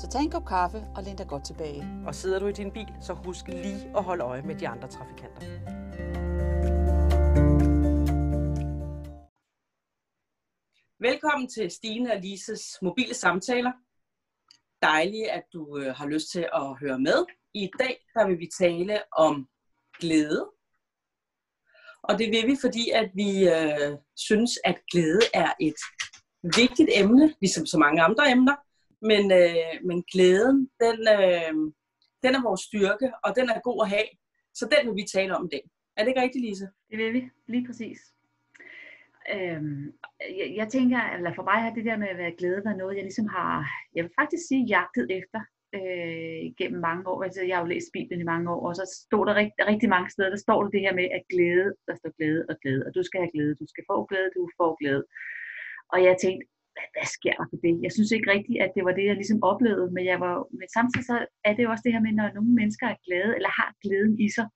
Så tag en kop kaffe og læn dig godt tilbage. Og sidder du i din bil, så husk lige at holde øje med de andre trafikanter. Velkommen til Stine og Lises mobile samtaler. Dejligt, at du øh, har lyst til at høre med. I dag der vil vi tale om glæde. Og det vil vi, fordi at vi øh, synes, at glæde er et vigtigt emne, ligesom så mange andre emner. Men, øh, men glæden, den, øh, den er vores styrke, og den er god at have. Så den vil vi tale om i dag. Er det ikke rigtigt, Lise? Det vil vi, lige præcis. Øhm, jeg, jeg tænker, eller for mig har det der med at være glæde været noget, jeg ligesom har, jeg vil faktisk sige, jagtet efter øh, gennem mange år. Altså, jeg har jo læst Bibelen i mange år, og så står der rigt, rigtig mange steder, der står det her med, at glæde, der står glæde og glæde, og du skal have glæde, du skal få glæde, du får glæde. Og jeg tænkte, hvad, hvad sker der for det? Jeg synes ikke rigtigt, at det var det, jeg ligesom oplevede, men, jeg var, men samtidig så er det jo også det her med, når nogle mennesker er glade, eller har glæden i sig,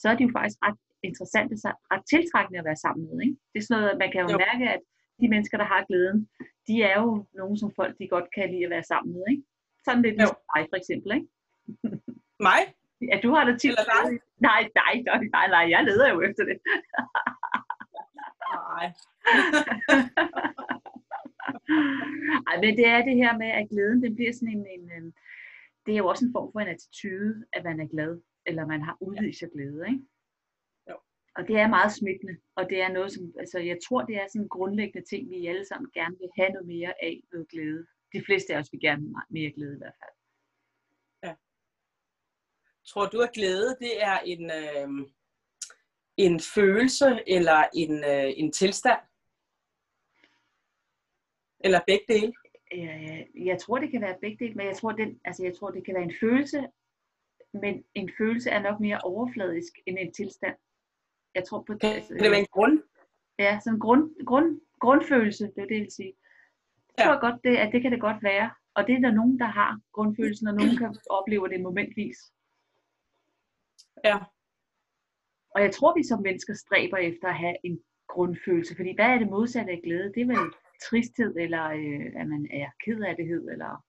så er de jo faktisk ret interessante, så ret tiltrækkende at være sammen med. Ikke? Det er sådan noget, man kan jo, jo mærke, at de mennesker, der har glæden, de er jo nogen, som folk de godt kan lide at være sammen med. Ikke? Sådan lidt ligesom mig for eksempel. Ikke? Mig? Ja, du har det tit. Eller dig? Nej, nej, nej, nej, nej, jeg leder jo efter det. Nej. Ej, men det er det her med, at glæden, den bliver sådan en, en, en det er jo også en form for en attitude, at man er glad, eller man har udvist sig glæde, ikke? Jo. Og det er meget smittende, og det er noget, som, altså jeg tror, det er sådan en grundlæggende ting, vi alle sammen gerne vil have noget mere af, noget glæde. De fleste af os vil gerne have mere glæde i hvert fald. Ja. Tror du, at glæde, det er en, øh, en følelse, eller en, øh, en tilstand? Eller begge dele? Jeg, jeg tror, det kan være begge dele, men jeg tror, den, altså, jeg tror, det kan være en følelse, men en følelse er nok mere overfladisk end en tilstand. Jeg tror på det. Altså, kan det være en grund? Ja, sådan en grund, grund, grundfølelse, det er det, jeg vil sige. Jeg tror ja. godt, det, at det kan det godt være. Og det er der nogen, der har grundfølelsen, og nogen kan opleve det momentvis. Ja. Og jeg tror, vi som mennesker stræber efter at have en grundfølelse. Fordi hvad er det modsatte af glæde? Det er vel tristhed, eller øh, at man er ked af det, eller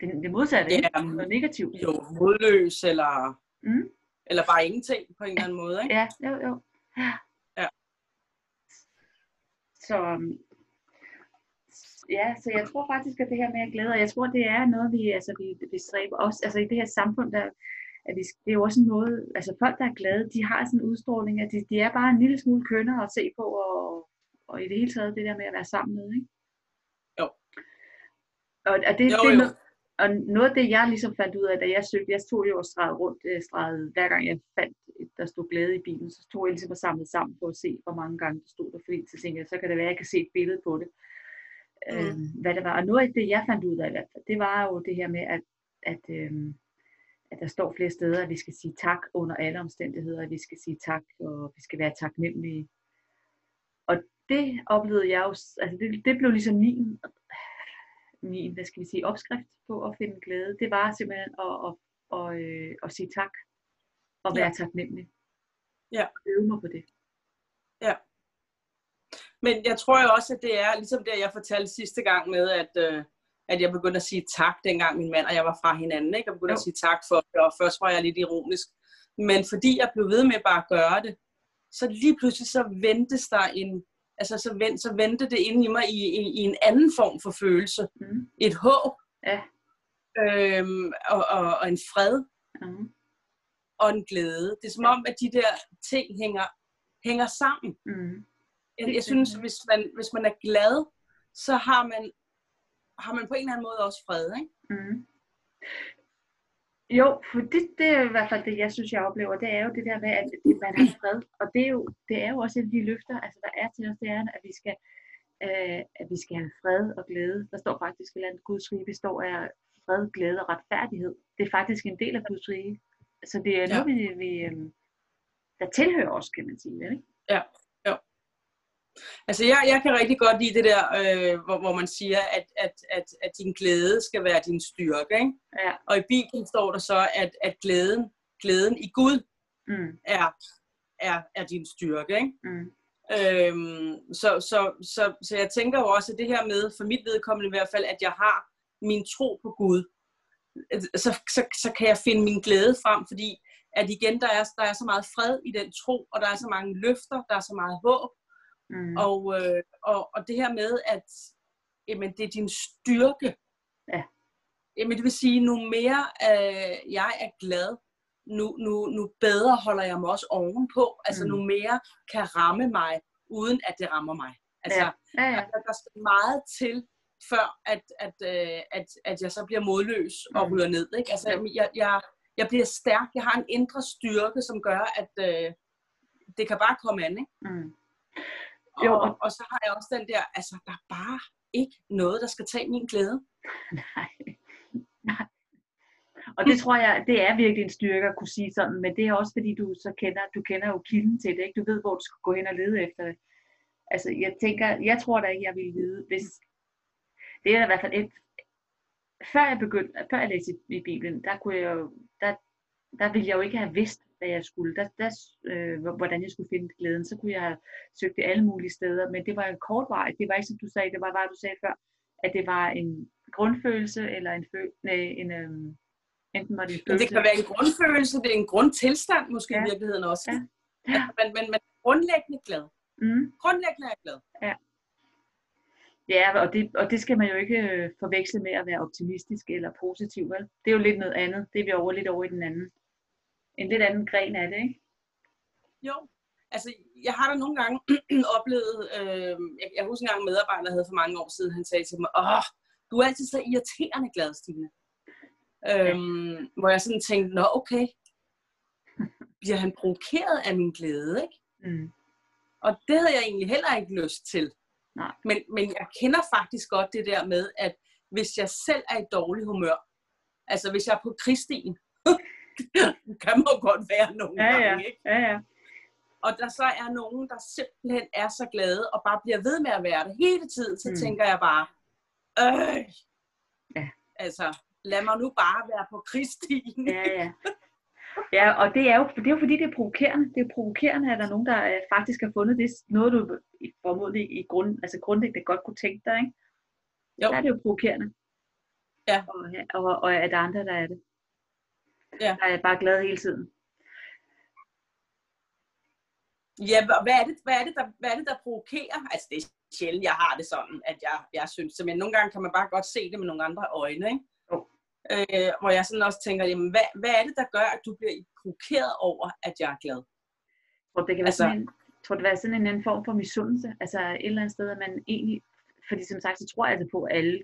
det, det modsatte, ja, ikke? Noget negativt. Jo, modløs, eller, mm. eller bare ingenting på en eller anden måde, ikke? Ja, jo, jo. Ja. Så, ja, så jeg tror faktisk, at det her med at glæde, og jeg tror, det er noget, vi, altså, vi, vi stræber også, altså i det her samfund, der, at vi, det er jo også en måde, altså folk, der er glade, de har sådan en udstråling, at de, de er bare en lille smule kønner at se på, og, og i det hele taget det der med at være sammen med, ikke? Jo. Og, og det, jo, det, jo. Noget, og noget af det, jeg ligesom fandt ud af, da jeg søgte, jeg stod jo og stregede rundt, jeg stregede, hver gang jeg fandt, der stod glæde i bilen, så stod jeg ligesom og samlede sammen for at se, hvor mange gange det stod der, fordi så tænkte jeg, så kan det være, at jeg kan se et billede på det. Mm. Øh, hvad det var. Og noget af det, jeg fandt ud af i hvert fald, det var jo det her med, at, at, øh, at der står flere steder, at vi skal sige tak under alle omstændigheder, at vi skal sige tak, og vi skal være taknemmelige. Og det oplevede jeg jo, altså det, det blev ligesom min, min, hvad skal vi sige, opskrift på at finde glæde. Det var simpelthen at, at, at, at, øh, at sige tak, og være ja. taknemmelig. Ja. Øve mig på det. Ja. Men jeg tror jo også, at det er ligesom det, jeg fortalte sidste gang med, at, øh, at jeg begyndte at sige tak, dengang min mand og jeg var fra hinanden. Ikke? Jeg begyndte jo. at sige tak for det, og først var jeg lidt ironisk. Men fordi jeg blev ved med bare at gøre det, så lige pludselig så ventes der en, altså så, vent, så vendte det ind i mig i, i, i en anden form for følelse. Mm. Et håb. Ja. Øhm, og, og, og en fred. Mm. Og en glæde. Det er som om, at de der ting hænger, hænger sammen. Mm. Jeg, jeg synes, hvis man, hvis man er glad, så har man, har man på en eller anden måde også fred, ikke? Mm. Jo, for det, det er i hvert fald det, jeg synes, jeg oplever. Det er jo det der med, at man har fred. Og det er jo, det er jo også en af de løfter, altså, der er til os, det er, at vi skal, øh, at vi skal have fred og glæde. Der står faktisk, at Guds rige består af fred, glæde og retfærdighed. Det er faktisk en del af Guds rige. Så det er Ja. noget, vi, vi, øhm, der tilhører os, kan man sige. Ikke? Altså, jeg, jeg kan rigtig godt lide det der, øh, hvor, hvor man siger, at, at, at, at din glæde skal være din styrke. Ikke? Ja. Og i Bibelen står der så, at, at glæden, glæden i Gud Mm, er, er, er din styrke. Ikke? mm, Øhm, så, så, så, så jeg tænker jo også, at det her med, for mit vedkommende i hvert fald, at jeg har min tro på Gud, så, så, så kan jeg finde min glæde frem, fordi at igen, der er, der er så meget fred i den tro, og der er så mange løfter, der er så meget håb, mm. og, øh, og, og det her med, at jamen, det er din styrke. Ja. Jamen, det vil sige, nu mere øh, jeg er glad, nu, nu, nu bedre holder jeg mig også ovenpå. Altså, Mm. nu mere kan ramme mig, uden at det rammer mig. Altså, Ja. Ja, ja. der, der skal meget til, før at, at, øh, at, at jeg så bliver modløs og Mm. ryger ned. Ikke? Altså, jeg, jeg, jeg bliver stærk. Jeg har en indre styrke, som gør, at øh, det kan bare komme an. Ikke? Mm. Og, Jo, og, så har jeg også den der, altså der er bare ikke noget, der skal tage min glæde. Nej. Nej. Og det tror jeg, det er virkelig en styrke at kunne sige sådan, men det er også fordi, du så kender, du kender jo kilden til det, ikke? Du ved, hvor du skal gå hen og lede efter det. Altså, jeg tænker, jeg tror da ikke, jeg ville vide, hvis... Det er i hvert fald et... Før jeg begyndte, før jeg læste i, i Bibelen, der kunne jeg jo, der, der ville jeg jo ikke have vidst, hvad jeg skulle. Der, der, øh, hvor- hvordan jeg skulle finde glæden. Så kunne jeg have søgt det alle mulige steder, men det var en kort vej. Det var ikke, som du sagde, det var bare, du sagde før, at det var en grundfølelse, eller en, føl, nej, en øhm, enten var det en Men det følelse. kan være en grundfølelse, det er en grundtilstand måske Ja. i virkeligheden også. Ja. Ja. Men, men, men grundlæggende glad. Mm, Grundlæggende er jeg glad. ja, og det, og det skal man jo ikke øh, forveksle med at være optimistisk eller positiv, vel? Det er jo lidt noget andet. Det er vi over lidt over i den anden. En lidt anden gren af det, ikke? Jo. Altså, jeg har da nogle gange oplevet, øh, jeg, jeg husker en gang en medarbejder havde for mange år siden, han sagde til mig, åh, du er altid så irriterende glad, Stine. Øhm, hvor jeg sådan tænkte, nå okay, bliver han provokeret af min glæde, ikke? Mm. Og det havde jeg egentlig heller ikke lyst til. Nej. Men, men jeg kender faktisk godt det der med, at hvis jeg selv er i dårlig humør, altså hvis jeg er på krigstien, kan man godt være nogle Ja, ja. gange, ikke? Ja, ja. Og der så er nogen, der simpelthen er så glade, og bare bliver ved med at være det hele tiden, så Mm. tænker jeg bare, øh, Ja. altså, lad mig nu bare være på krigstien. Ja, ja. Ja, og det er, jo, det er jo fordi, det er provokerende. Det er provokerende, at der er nogen, der øh, faktisk har fundet det, noget du formodentlig i grund, altså grundlæggende godt kunne tænke dig, ikke? Jo. Der er det jo provokerende. Ja. Og, og, og at der er andre, der er det. Ja. Der er bare glad hele tiden. Ja, hva- hvad er, det, hvad, er det, der, hvad er det, der provokerer? Altså, det er sjældent, jeg har det sådan, at jeg, jeg synes det, men nogle gange kan man bare godt se det med nogle andre øjne, ikke? Jo. Øh, hvor jeg sådan også tænker, jamen, hvad, hvad er det, der gør, at du bliver provokeret over, at jeg er glad? Jeg tror, det kan være Altså- sådan en, jeg tror, det være sådan en anden form for misundelse. Altså et eller andet sted, at man egentlig, fordi som sagt, så tror jeg altså på, at alle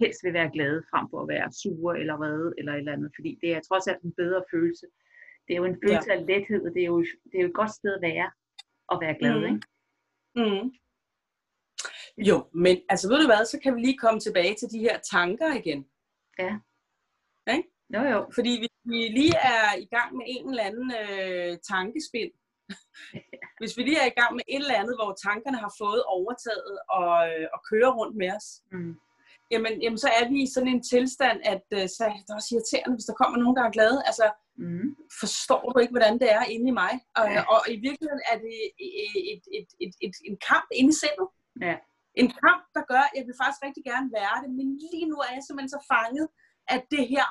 helst vil være glade, frem for at være sure eller vrede eller et eller andet. Fordi det er trods alt en bedre følelse. Det er jo en følelse ja. af lethed, og det er, jo, det er jo et godt sted at være, at være glad, Mhm. ikke? Mm. Jo, men altså ved du hvad, så kan vi lige komme tilbage til de her tanker igen. Jo, jo. Fordi hvis vi lige er i gang med en eller anden øh, tankespind, hvis vi lige er i gang med et eller andet, hvor tankerne har fået overtaget og, øh, og kører rundt med os, Mm. Jamen, jamen så er vi i sådan en tilstand, at øh, så er det også irriterende, hvis der kommer nogen, der er glade. Altså, Mm. forstår du ikke, hvordan det er inde i mig? Og, Ja. og i virkeligheden er det et, et, et, et, et, en kamp inde i sindet. Ja. En kamp, der gør, at jeg vil faktisk rigtig gerne være det, men lige nu er jeg simpelthen så fanget af det her.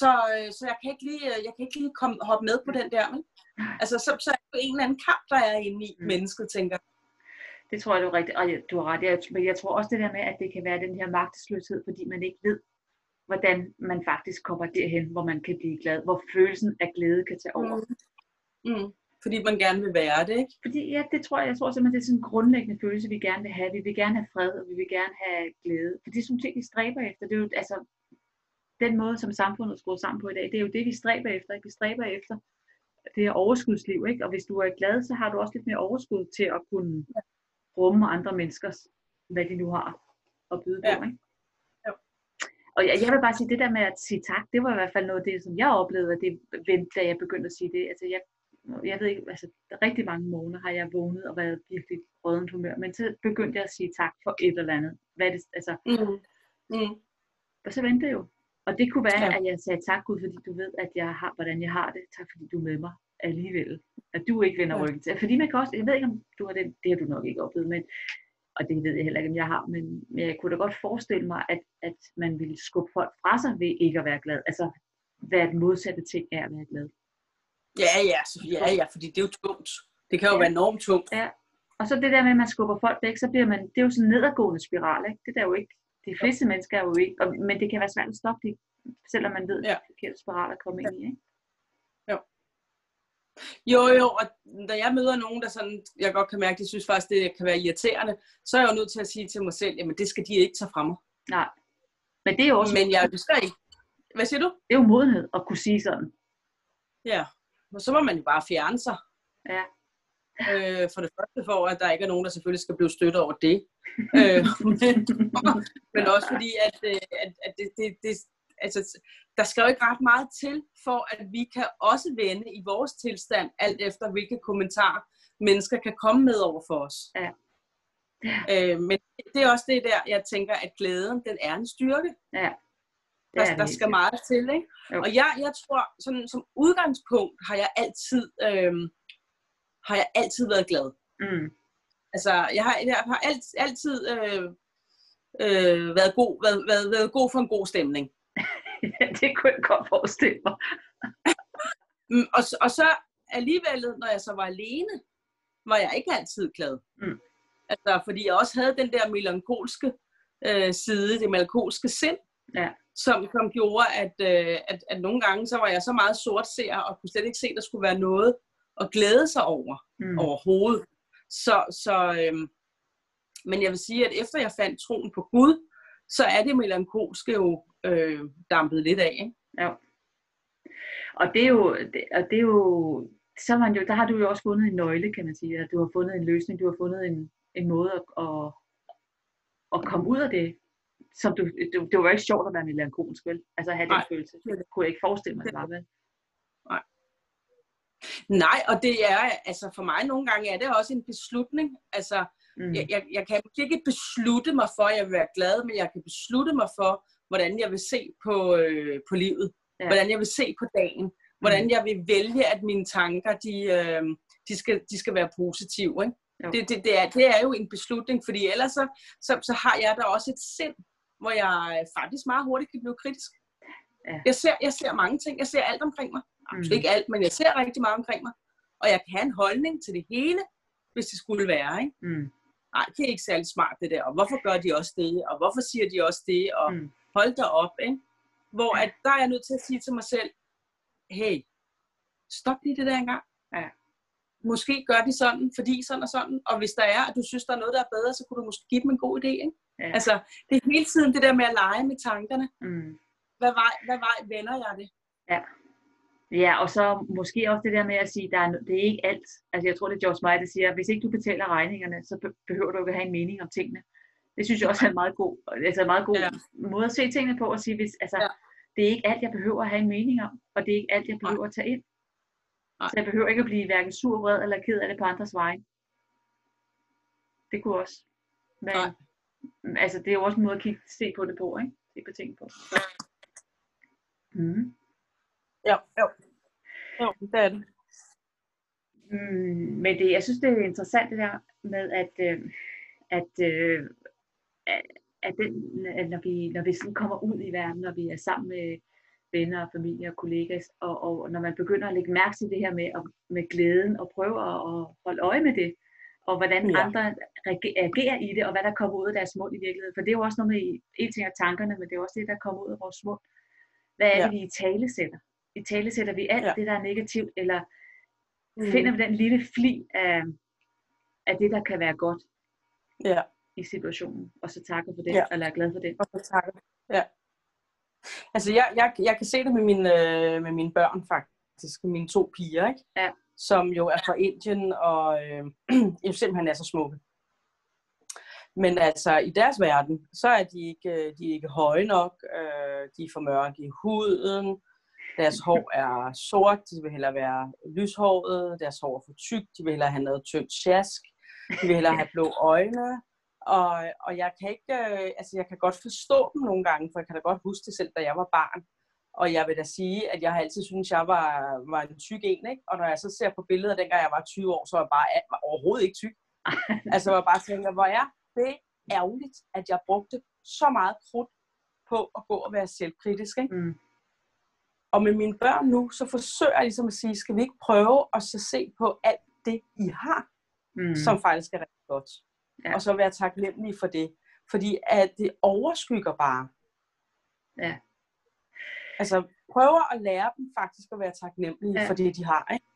Så, øh, så jeg kan ikke lige, øh, jeg kan ikke lige komme, hoppe med på den der. Men. Altså, så, så er det jo en eller anden kamp, der er inde i Mm. mennesket, tænker jeg. Det tror jeg, du er rigtigt. Og du har ret. Jeg, men jeg tror også det der med, at det kan være den her magtesløshed, fordi man ikke ved, hvordan man faktisk kommer derhen, hvor man kan blive glad. Hvor følelsen af glæde kan tage over. Mm. Mm. Fordi man gerne vil være det, ikke? Fordi ja, det tror jeg, jeg tror simpelthen, det er sådan en grundlæggende følelse, vi gerne vil have. Vi vil gerne have fred, og vi vil gerne have glæde. For det er sådan ting, vi stræber efter. Det er jo, altså, den måde, som samfundet er skruet sammen på i dag, det er jo det, vi stræber efter. Ikke? Vi stræber efter det her overskudsliv, ikke? Og hvis du er glad, så har du også lidt mere overskud til at kunne rumme andre menneskers, hvad de nu har at byde på, Ja. ikke? Jo. Og jeg, jeg vil bare sige, det der med at sige tak, det var i hvert fald noget af det, som jeg oplevede, at det vendte, da jeg begyndte at sige det. Altså, jeg, jeg ved ikke, altså, rigtig mange måneder har jeg vågnet og været virkelig rødent humør, men så begyndte jeg at sige tak for et eller andet. Hvad er det, altså, Mm. Mm. og så vendte det jo. Og det kunne være, ja. at jeg sagde tak Gud, fordi du ved, at jeg har, hvordan jeg har det. Tak fordi du er med mig alligevel. At du ikke vender Ja. ryggen til. Fordi man kan også, jeg ved ikke om du har det, det har du nok ikke oplevet, men, og det ved jeg heller ikke, om jeg har, men, men jeg kunne da godt forestille mig, at, at man ville skubbe folk fra sig ved ikke at være glad. Altså, hvad den modsatte ting er at være glad. Ja, ja, så, ja, ja, fordi det er jo tungt. Det kan jo Ja. være enormt tungt. Ja. Og så det der med, at man skubber folk væk, så bliver man, det er jo sådan en nedadgående spiral, ikke? Det der er jo ikke, de fleste mennesker er jo ikke, og, men det kan være svært at stoppe det, selvom man ved, at det Ja. er en forkert spiral at komme ind i, ikke? Jo, jo, og da jeg møder nogen, der sådan, jeg godt kan mærke, de synes faktisk, det kan være irriterende, så er jeg jo nødt til at sige til mig selv, jamen det skal de ikke tage fra mig. Nej. Men det er jo også Men jeg ønsker ikke. Hvad siger du? det er jo modenhed at kunne sige sådan. Ja, og så må man jo bare fjerne sig. Ja. Øh, for det første for, at der ikke er nogen, der selvfølgelig skal blive støttet over det. øh, men, men også fordi, at, øh, at, at det, det, det, altså, der skal jo ikke ret meget til, for at vi kan også vende i vores tilstand, alt efter hvilke kommentarer mennesker kan komme med over for os. Ja. Øh, men det er også det der, jeg tænker, at glæden, den er en styrke. Ja. Det Der, er der skal meget til, ikke? Jo. Og jeg, jeg tror, sådan, som udgangspunkt har jeg altid, øh, har jeg altid været glad. Mm. Altså, jeg har, jeg har alt, altid øh, øh, været, god, været, været, været god for en god stemning. det kunne jeg godt forestille mig. Mm, og, og så alligevel, når jeg så var alene, var jeg ikke altid glad. Mm. Altså, fordi jeg også havde den der melankolske øh, side, det melankolske sind, Ja. som, som gjorde, at, øh, at, at nogle gange, så var jeg så meget sortseer, og kunne slet ikke se, at der skulle være noget at glæde sig over Mm. overhovedet. Så, så øhm, men jeg vil sige, at efter jeg fandt troen på Gud, så er det melankolske jo øh, dampet lidt af. Ikke? Ja. Og det er jo, det, og det er jo så man jo, der har du jo også fundet en nøgle, kan man sige. At du har fundet en løsning, du har fundet en, en måde at, at, at komme ud af det. Som du, det, det var jo ikke sjovt at være melankolsk, vel? Altså at have den Nej. følelse. Det kunne jeg ikke forestille mig, det var, vel? Nej, og det er, altså for mig nogle gange er det også en beslutning. Altså, Mm. jeg, jeg, jeg kan ikke beslutte mig for, at jeg vil være glad, men jeg kan beslutte mig for, hvordan jeg vil se på, øh, på livet. Ja. Hvordan jeg vil se på dagen. Hvordan jeg vil vælge, at mine tanker, de, øh, de, skal, de skal være positive. Ikke? Jo. Det, det, det, er, det er jo en beslutning, fordi ellers så, så, så har jeg da også et sind, hvor jeg faktisk meget hurtigt kan blive kritisk. Ja. Jeg, ser, jeg ser mange ting. Jeg ser alt omkring mig. Mm. Ikke alt, men jeg ser rigtig meget omkring mig. Og jeg kan have en holdning til det hele, hvis det skulle være. Ikke? Mm. Nej, det er ikke særlig smart det der. Og hvorfor gør de også det? Og hvorfor siger de også det? Og Mm. hold da op. Ikke? Hvor at der er jeg nødt til at sige til mig selv, hey, stop lige det der engang. Ja. Måske gør de sådan, fordi sådan og sådan. Og hvis der er, at du synes, der er noget, der er bedre, så kunne du måske give dem en god idé. Ikke? Ja. Altså, det er hele tiden det der med at lege med tankerne. Mm. Hvad vej, hvad vej vender jeg det? Ja, og så måske også det der med at sige, der er, det er ikke alt. Altså jeg tror, det er George Meyer, der siger, hvis ikke du betaler regningerne, så be- behøver du ikke at have en mening om tingene. Det synes jeg også er en meget god, altså en meget god Ja. ja. måde at se tingene på, og sige, hvis, altså, Ja. ja. det er ikke alt, jeg behøver at have en mening om, og det er ikke alt, jeg behøver at tage ind. Nej. Så jeg behøver ikke at blive hverken sur, vred eller ked af det på andres vegne. Det kunne også. Men, Nej. altså det er jo også en måde at kigge, se på det på, ikke? Se på tingene på. Mm. Ja, jo. Jo, det er det. Mm, men det, jeg synes, det er interessant det der med, at, øh, at, øh, at, den, når, vi, når vi sådan kommer ud i verden, når vi er sammen med venner og familie og kollegaer, og, og når man begynder at lægge mærke til det her med, og, med glæden, og prøve at, at holde øje med det, og hvordan Ja. andre reager- reagerer i det, og hvad der kommer ud af deres mund i virkeligheden. For det er jo også noget med, en ting er tankerne, men det er også det, der kommer ud af vores mund. Hvad er Ja. det, vi i tale sætter? I tale sætter vi alt Ja. det, der er negativt, eller Mm. finder vi den lille fli af, af det, der kan være godt Ja, i situationen, og så takker for det, Ja. ja. eller er glad for det. og så takker. Ja. Altså, jeg, jeg, jeg kan se det med mine, øh, med mine børn, faktisk. Mine to piger, ikke? Ja. Som jo er fra Indien, og øh, jo simpelthen er så smukke. Men altså, i deres verden, så er de ikke, øh, de er ikke høje nok, øh, de er for mørke i huden, deres hår er sort, de vil hellere være lyshåret, deres hår er for tykt, de vil hellere have noget tyndt sjask, de vil hellere have blå øjne, og, og jeg kan ikke, øh, altså jeg kan godt forstå dem nogle gange, for jeg kan da godt huske det selv, da jeg var barn. Og jeg vil da sige, at jeg har altid syntes, at jeg var, var en tyk en, ikke? Og når jeg så ser på billeder, dengang jeg var 20 år, så var jeg bare var overhovedet ikke tyk. altså jeg var bare tænker, hvor er det ærgerligt, at jeg brugte så meget krudt på at gå og være selvkritisk, ikke? Mm. Og med mine børn nu, så forsøger jeg ligesom at sige, skal vi ikke prøve at så se på alt det, I har, Mm. som faktisk er rigtig godt. Ja. Og så være taknemmelig for det. Fordi at det overskygger bare. Ja. Altså prøver at lære dem faktisk at være taknemmelige Ja. for det, de har. Ikke?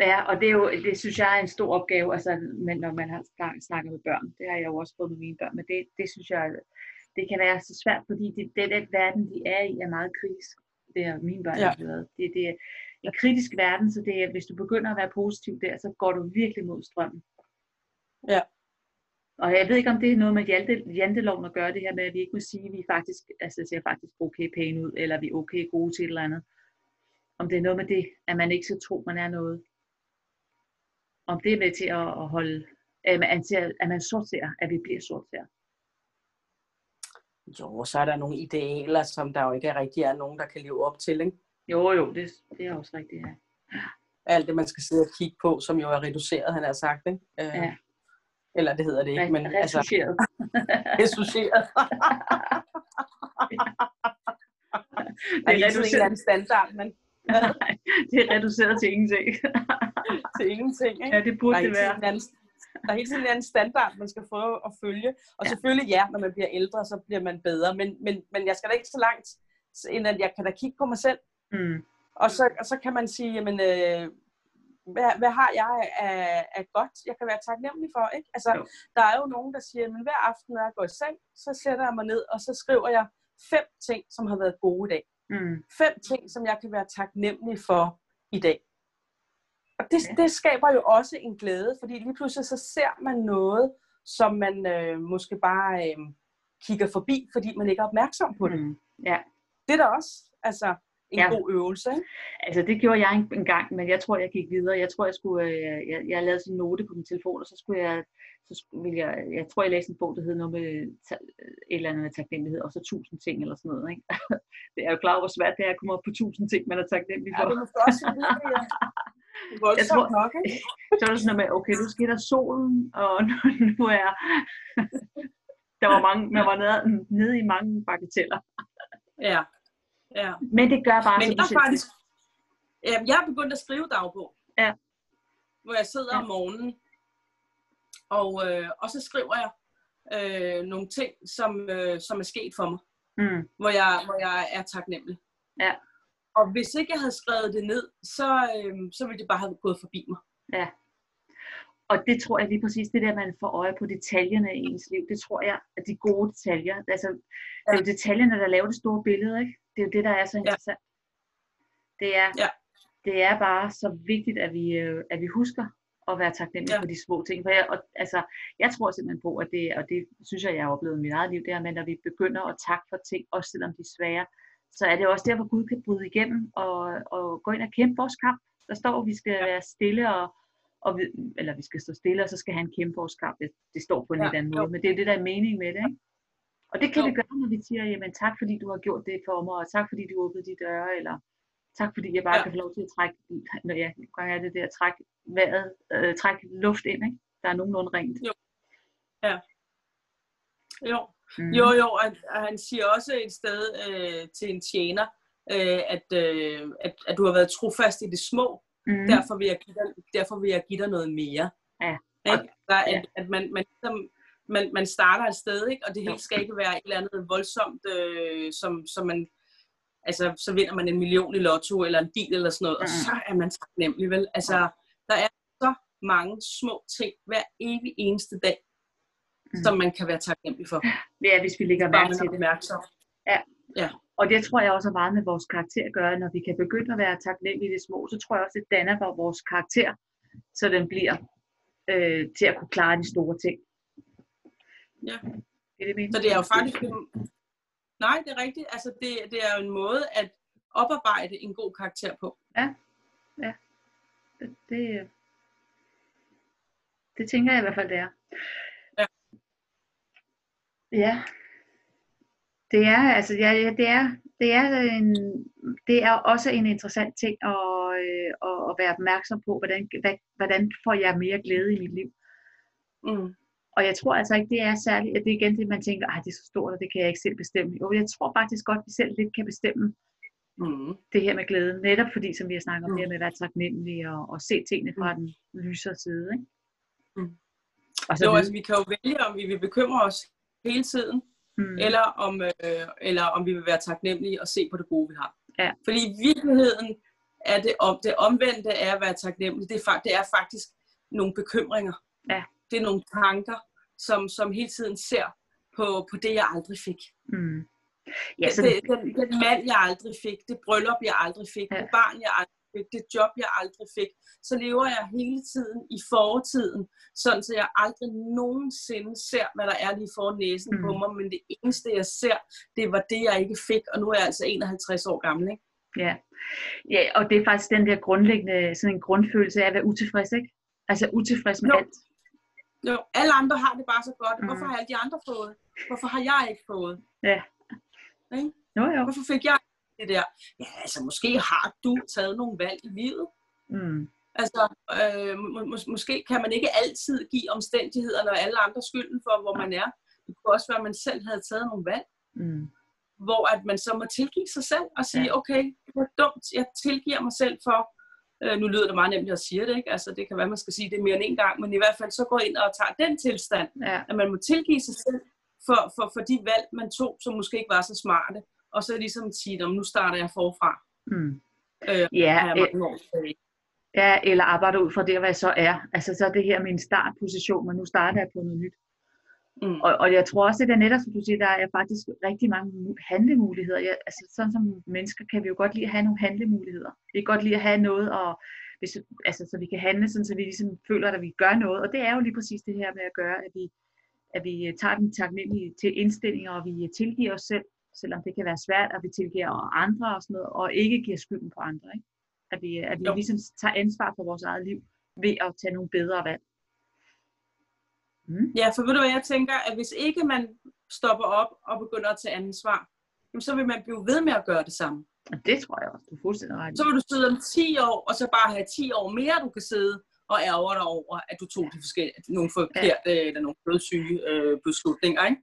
Ja, og det, er jo, det synes jeg er en stor opgave, altså, men når man har snak- snakket med børn. Det har jeg jo også fået med mine børn, men det, det synes jeg, det kan være så svært, fordi det, det, den verden, de er i, er meget kritisk. Det har mine børn Ja. været. Det, det er en kritisk verden, så det er, hvis du begynder at være positiv der, så går du virkelig mod strømmen. Ja. Og jeg ved ikke, om det er noget med jante, janteloven at gøre det her med, at vi ikke må sige, at vi faktisk, altså ser faktisk okay pæne ud, eller vi er okay gode til et eller andet. Om det er noget med det, at man ikke skal tro, man er noget. Om det er med til at, at holde, at man, at man sorterer, at vi bliver sorterer. Jo, så er der nogle idealer, som der jo ikke rigtig er nogen, der kan leve op til. Ikke? Jo, jo, det, det er også rigtigt, ja. Alt det, man skal sidde og kigge på, som jo er reduceret, han har sagt. Ikke? Øh, Ja. Eller det hedder det ikke, men Re- altså associeret. det, er er tiden en reduceret, anden standard, men det er reduceret til ingenting. til ingenting. Ikke? ja, det burde er det være. en anden, der er hele tiden en standard, man skal prøve at følge. Og Ja. selvfølgelig ja, når man bliver ældre, så bliver man bedre. Men, men, men jeg skal da ikke så langt, end at jeg kan da kigge på mig selv. Mm. Og så, og så kan man sige, jamen, øh, hvad, hvad har jeg af, af godt, jeg kan være taknemmelig for? Ikke? Altså, Jo. der er jo nogen, der siger, men hver aften, når jeg går i seng, så sætter jeg mig ned, og så skriver jeg fem ting, som har været gode i dag. Mm. Fem ting, som jeg kan være taknemmelig for i dag. Og det, Ja. det skaber jo også en glæde, fordi lige pludselig så ser man noget, som man øh, måske bare øh, kigger forbi, fordi man ikke er opmærksom på det. Mm. Ja. Det er da også altså, en Ja. ja. god øvelse. Ikke? Altså det gjorde jeg en, en gang, men jeg tror, jeg gik videre. Jeg tror, jeg skulle, øh, jeg, jeg lavede sådan en note på min telefon, og så skulle jeg, så skulle, jeg, jeg tror, jeg læste en bog, der hed noget med ta, et eller andet med taknemmelighed, og så tusind ting eller sådan noget. Ikke? det er jo klar, hvor svært det er at komme op på tusind ting, man er taknemmelig Ja, for. det er måske også ja. Jeg tror- nok. Ikke? så er det sådan noget med, okay, nu sker der solen, og nu, nu er der var mange, man var nede, nede i mange bagateller. Ja. ja. Men det gør bare, Men som jeg er faktisk, ja, jeg har begyndt at skrive dagbog. Ja. Hvor jeg sidder Ja. om morgenen, og, øh, og så skriver jeg øh, nogle ting, som, øh, som er sket for mig. Mm. hvor jeg, hvor jeg er taknemmelig. Ja. Og hvis ikke jeg havde skrevet det ned, så, øh, så ville det bare have gået forbi mig. Og det tror jeg lige præcis, det der, man får øje på detaljerne i ens liv, det tror jeg, at de gode detaljer, altså, det er jo detaljerne, der laver det store billede, ikke? Det er jo det, der er så interessant. Det, er, Ja. det er bare så vigtigt, at vi, øh, at vi husker at være taknemmelige Ja. for de små ting. For jeg, og, altså, jeg tror simpelthen på, at det, og det synes jeg, jeg har oplevet i mit eget liv, det er, at når vi begynder at takke for ting, også selvom de er svære, så er det også der, hvor Gud kan bryde igennem og, og gå ind og kæmpe vores kamp. Der står, at vi skal være stille og, og vi, eller vi skal stå stille, og så skal han kæmpe vores kamp. Det, det står på en Ja, lidt anden jo. måde, men det er det, der er mening med det. Ikke? Og det kan Jo. vi gøre, når vi siger, jamen tak fordi du har gjort det for mig, og tak fordi du åbnede de døre, eller tak fordi jeg bare Ja. kan få lov til at trække, når ja, nogle gange er det der, trække vejret, øh, trække luft ind, ikke? der er nogenlunde rent. Jo, Mm. jo, jo og, og han siger også et sted øh, til en tjener, øh, at, øh, at, at du har været trofast i det små, Mm. derfor, vil jeg give dig, derfor vil jeg give dig noget mere. Ja. Ikke? Der, Ja. at, at man, man, ligesom, man, man starter et sted, ikke? og det hele skal ikke være et eller andet voldsomt, øh, som, som man, altså så vinder man en million i lotto, eller en bil eller sådan noget, og Mm. så er man taknemmelig, vel? Altså, der er så mange små ting hver evig eneste dag, Mm. som man kan være taknemmelig for. Er, hvis vi lægger mærke til er det. opmærksom. Og det tror jeg også har meget med vores karakter at gøre. Når vi kan begynde at være taknemmelige i det små, så tror jeg også, det danner for vores karakter, så den bliver øh, til at kunne klare de store ting. Ja. Det er det, Så det er jo faktisk. Nej, det er rigtigt. Altså, det, det er jo en måde at oparbejde en god karakter på. det, det, det tænker jeg i hvert fald, det er. Ja. Det er, altså, ja, ja, det er, det er en, det er også en interessant ting at, øh, at, at være opmærksom på, hvordan, hvad, hvordan får jeg mere glæde i mit liv. Mm. Og jeg tror altså ikke, det er særligt, at det er igen det, man tænker, at det er så stort, og det kan jeg ikke selv bestemme. Jo, jeg tror faktisk godt, at vi selv lidt kan bestemme Mm. det her med glæde. Netop fordi, som vi har snakket om, Mm. det her med at være taknemmelig og, og se tingene fra den lysere side. Ikke? Mm. Og så Jo, altså, vi kan jo vælge, om vi vil bekymre os hele tiden, mm. eller om, øh, eller om vi vil være taknemmelige og se på det gode, vi har. Ja. Fordi i virkeligheden er det, om, det omvendte af at være taknemmelig, det er, det er faktisk nogle bekymringer. Ja. Det er nogle tanker, som, som hele tiden ser på, på det, jeg aldrig fik. Mm. Ja, så, det, den, den mand, jeg aldrig fik, det bryllup, jeg aldrig fik, Ja. det barn, jeg aldrig det job, jeg aldrig fik, så lever jeg hele tiden i fortiden, sådan så jeg aldrig nogensinde ser, hvad der er lige foran næsen mm. på mig, men det eneste, jeg ser, det var det, jeg ikke fik, og nu er jeg altså 51 år gammel, ikke? ja. ja, og det er faktisk den der grundlæggende sådan en grundfølelse af at være utilfreds, ikke? Altså utilfreds med Jo. alt. Jo, alle andre har det bare så godt. Mm. Hvorfor har alle de andre fået? Hvorfor har jeg ikke fået? Ja. Ikke? Jo, jo. Hvorfor fik jeg det der? Ja, altså måske har du taget nogle valg i livet. Mm. Altså, øh, må, må, måske kan man ikke altid give omstændighederne og alle andre skylden for, hvor man er. Det kunne også være, at man selv havde taget nogle valg, Mm. hvor at man så må tilgive sig selv og sige, Ja. okay, det var dumt, jeg tilgiver mig selv for, øh, nu lyder det meget nemt at sige det, ikke? Altså, det kan være, man skal sige det mere end en gang, men i hvert fald så gå ind og tager den tilstand, Ja. at man må tilgive sig selv for, for, for de valg, man tog, som måske ikke var så smarte, og så ligesom sige, "Nå, men nu starter jeg forfra. Mm. Øh, Ja, jeg øh, mange år tilbage." ja, eller arbejde ud fra det, hvad jeg så er. Altså så er det her min startposition, men nu starter jeg på noget nyt. Mm. Og, og jeg tror også, det er netop, som du siger, der er faktisk rigtig mange mu- handlemuligheder. Ja, altså, sådan som mennesker kan vi jo godt lide at have nogle handlemuligheder. Vi kan godt lide at have noget, og hvis, altså, så vi kan handle, sådan, så vi ligesom føler, at vi gør noget. Og det er jo lige præcis det her med at gøre, at vi, at vi tager den taknemmelige til indstillinger, og vi tilgiver os selv, selvom det kan være svært, at vi tilgiver andre og sådan noget, og ikke giver skylden på andre. Ikke? At vi, at vi Jo. ligesom tager ansvar for vores eget liv ved at tage nogle bedre valg. Mm. Ja, for ved du hvad, jeg tænker, at hvis ikke man stopper op og begynder at tage ansvar, så vil man blive ved med at gøre det samme. Og det tror jeg også, du er fuldstændig ret. Så vil du sidde om 10 år, og så bare have 10 år mere, du kan sidde og ærger dig over, at du tog de forskellige, nogle forkerte ja. eller nogle blodsyge øh, beslutninger. Ikke?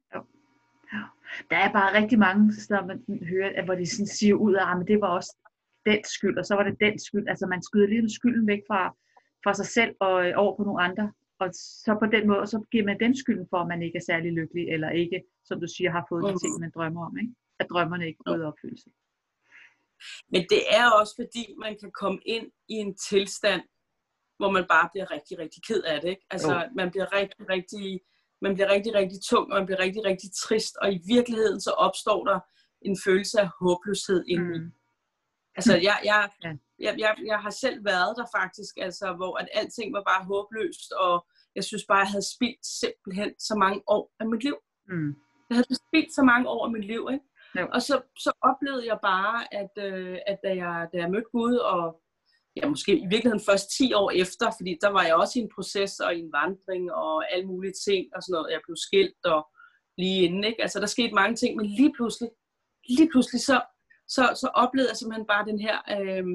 Der er bare rigtig mange, når man hører, at hvor de sådan siger ud af, at det var også den skyld, og så var det den skyld. Altså man skyder lige skylden væk fra, fra sig selv og øh, over på nogle andre. Og så på den måde, så giver man den skylden for, at man ikke er særlig lykkelig, eller ikke, som du siger, har fået de Mhm. ting, man drømmer om. Ikke? At drømmerne ikke er opfyldelse. Men det er også fordi, man kan komme ind i en tilstand, hvor man bare bliver rigtig, rigtig ked af det. Ikke? Altså, Jo. man bliver rigtig, rigtig, man bliver rigtig, rigtig tung, og man bliver rigtig, rigtig trist, og i virkeligheden så opstår der en følelse af håbløshed indeni. Mm. Altså, jeg, jeg, jeg, jeg, jeg har selv været der faktisk, altså, hvor at alting var bare håbløst, og jeg synes bare, jeg havde spildt simpelthen så mange år af mit liv. Mm. Jeg havde spildt så mange år af mit liv, ikke? Jo. Og så, så oplevede jeg bare, at, øh, at da, jeg, da jeg mødte Gud, og ja, måske i virkeligheden først 10 år efter, fordi der var jeg også i en proces og i en vandring og alle mulige ting og sådan noget. Jeg blev skilt og lige inden, ikke? Altså, der skete mange ting, men lige pludselig, lige pludselig så, så, så oplevede jeg simpelthen bare den her, øh,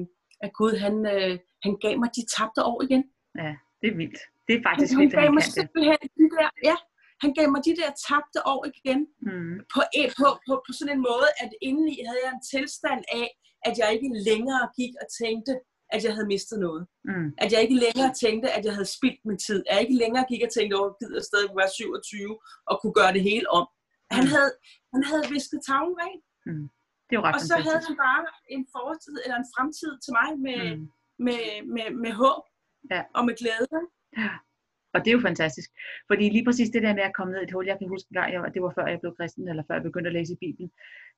at Gud, han, øh, han gav mig de tabte år igen. Ja, det er vildt. Det er Han, faktisk han vildt, at gav han mig simpelthen de der, ja, han gav mig de der tabte år igen Mm. på, på, på, på sådan en måde, at indeni havde jeg en tilstand af, at jeg ikke længere gik og tænkte, at jeg havde mistet noget. Mm. At jeg ikke længere tænkte, at jeg havde spildt min tid. At jeg ikke længere gik og tænkte, at jeg stadig være 27 og kunne gøre det hele om. Han Mm. havde, han havde visket tavlen ren, Det er jo ret og så havde han bare en fortid eller en fremtid til mig med, Mm. med, med, med håb Ja. og med glæde. Og det er jo fantastisk. Fordi lige præcis det der med at komme ned i et hul, jeg kan huske en gang, jeg, det var før jeg blev kristen, eller før jeg begyndte at læse i Bibelen,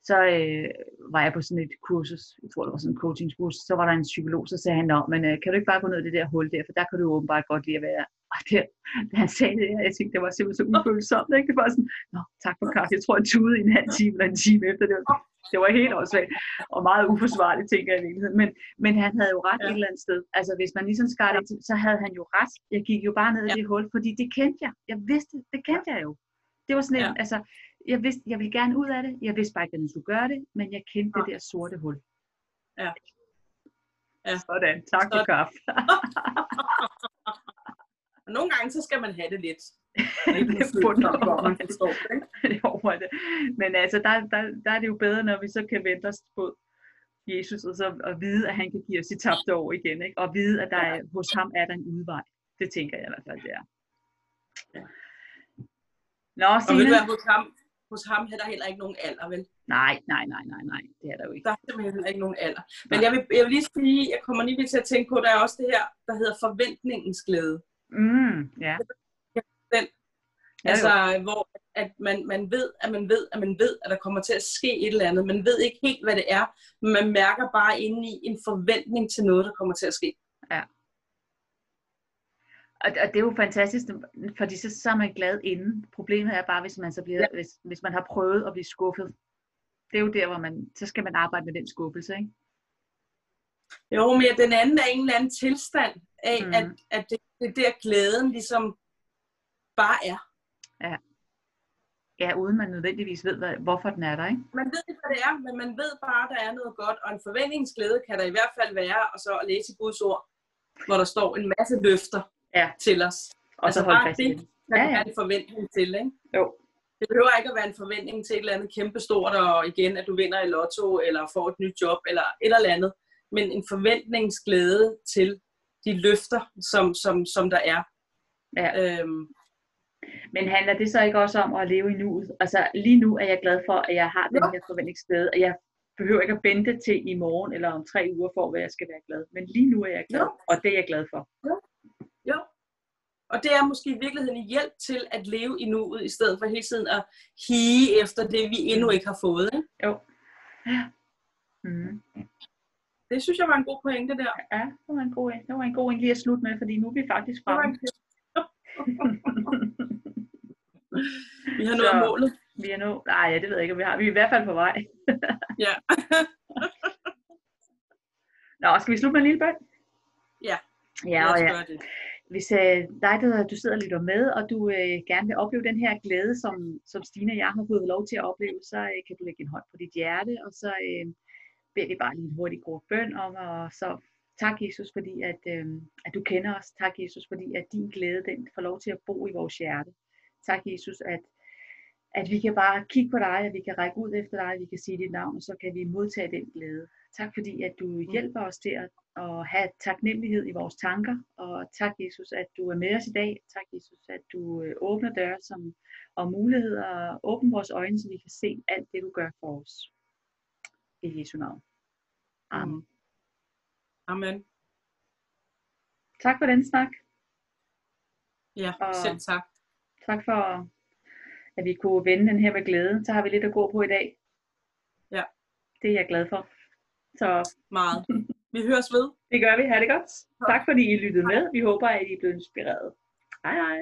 så øh, var jeg på sådan et kursus, jeg tror det var sådan en coachingskursus, så var der en psykolog, så sagde han, Nå, men øh, kan du ikke bare gå ned i det der hul der, for der kan du jo åbenbart godt lide at være. Og det, da han sagde det, jeg tænkte, det var simpelthen så ufølsomt. Ikke? Det var sådan, Nå, tak for kaffe. Jeg tror, jeg tude i en halv time eller en time efter. Det var, det var helt åndssvagt og meget uforsvarligt, tænker jeg i virkeligheden. Men, men han havde jo ret ja. et eller andet sted. Altså, hvis man ligesom skar det, så havde han jo ret. Jeg gik jo bare ned i Ja. det hul, fordi det kendte jeg. Jeg vidste, det kendte jeg jo. Det var sådan en, Ja. altså, jeg vidste, jeg ville gerne ud af det. Jeg vidste bare ikke, hvordan jeg skulle gøre det, men jeg kendte det der sorte hul. Ja. Ja. Sådan, tak for kaffe. Og nogle gange, så skal man have det lidt. det er bundt op. hvor man forstår det, ikke? det over det. Men altså, der, der, der er det jo bedre, når vi så kan vente os på Jesus, og så at vide, at han kan give os de tabte år igen, ikke? og vide, at der er, hos ham er der en udvej. Det tænker jeg i hvert fald, det er. Ja. Nå, Og ved Signe? du hvad, hos ham, hos ham er der heller ikke nogen alder, vel? Nej, nej, nej, nej, nej, det er der jo ikke. Der er simpelthen heller ikke nogen alder. Men Nej. jeg vil, jeg vil lige sige, jeg kommer lige til at tænke på, der er også det her, der hedder forventningens glæde. Mm, ja. Den, Ja, altså, hvor at man, man ved, at man ved, at man ved, at der kommer til at ske et eller andet. Man ved ikke helt, hvad det er, men man mærker bare inde i en forventning til noget, der kommer til at ske. Og, og det er jo fantastisk, fordi så, så er man glad inden. Problemet er bare, hvis man, så bliver, ja. hvis, hvis man har prøvet at blive skuffet. Det er jo der, hvor man, så skal man arbejde med den skuffelse, ikke? Jo, men den anden er en eller anden tilstand af, mm. at, at det, det er der glæden ligesom bare er. Ja, uden man nødvendigvis ved, hvad, hvorfor den er der, ikke? Man ved ikke, hvad det er, men man ved bare, at der er noget godt, og en forventningsglæde kan der i hvert fald være, og så at læse i Guds ord, hvor der står en masse løfter Ja. til os. Og Altså så holde bare fast det. Der Ja, kan ja. være en forventning til, ikke? Jo. Det behøver ikke at være en forventning til et eller andet kæmpestort, og igen, at du vinder i lotto, eller får et nyt job, eller et eller andet. Men en forventningsglæde til de løfter, som, som, som der er. Ja. Øhm, Men handler det så ikke også om at leve i nuet? Altså lige nu er jeg glad for, at jeg har den Jo. her forventningsglæde, og jeg behøver ikke at vente til i morgen eller om tre uger for, hvad jeg skal være glad. Men lige nu er jeg glad, Jo. og det er jeg glad for. Jo. Og det er måske i virkeligheden en hjælp til at leve i nuet, i stedet for hele tiden at hige efter det, vi endnu ikke har fået. Ikke? Jo. Ja. Mm. Det synes jeg var en god pointe der. Ja, det var en god. Det var en god en lige at slutte med, fordi nu er vi faktisk fremme. Vi har nået målet. Vi er nu, nej, ja, det ved jeg ikke, om vi har. Vi er i hvert fald på vej. Ja. Nå, skal vi slutte med en lille bøn? Ja. Ja, og ja. det. Hvis øh, dig, der du sidder og lytter med, og du øh, gerne vil opleve den her glæde, som, som Stine og jeg har fået lov til at opleve, så øh, kan du lægge en hånd på dit hjerte, og så øh, beder vi bare lige en hurtig kort bøn om, og så tak Jesus, fordi at, øh, at du kender os. Tak Jesus, fordi at din glæde, den får lov til at bo i vores hjerte. Tak Jesus, at, at vi kan bare kigge på dig, at vi kan række ud efter dig, at vi kan sige dit navn, og så kan vi modtage den glæde. Tak fordi, at du hjælper os til at, at have taknemmelighed i vores tanker, og tak Jesus, at du er med os i dag. Tak Jesus, at du øh, åbner døre som, og muligheder, og åbner vores øjne, så vi kan se alt det, du gør for os. I Jesu navn. Amen. Amen. Tak for den snak. Ja, Og- selv tak. Tak for, at vi kunne vende den her med glæde. Så har vi lidt at gå på i dag. Ja. Det er jeg glad for. Så Meget. Vi høres ved. det gør vi. Ha' det godt. Tak fordi I lyttede med. Vi håber, at I er blevet inspireret. Hej hej.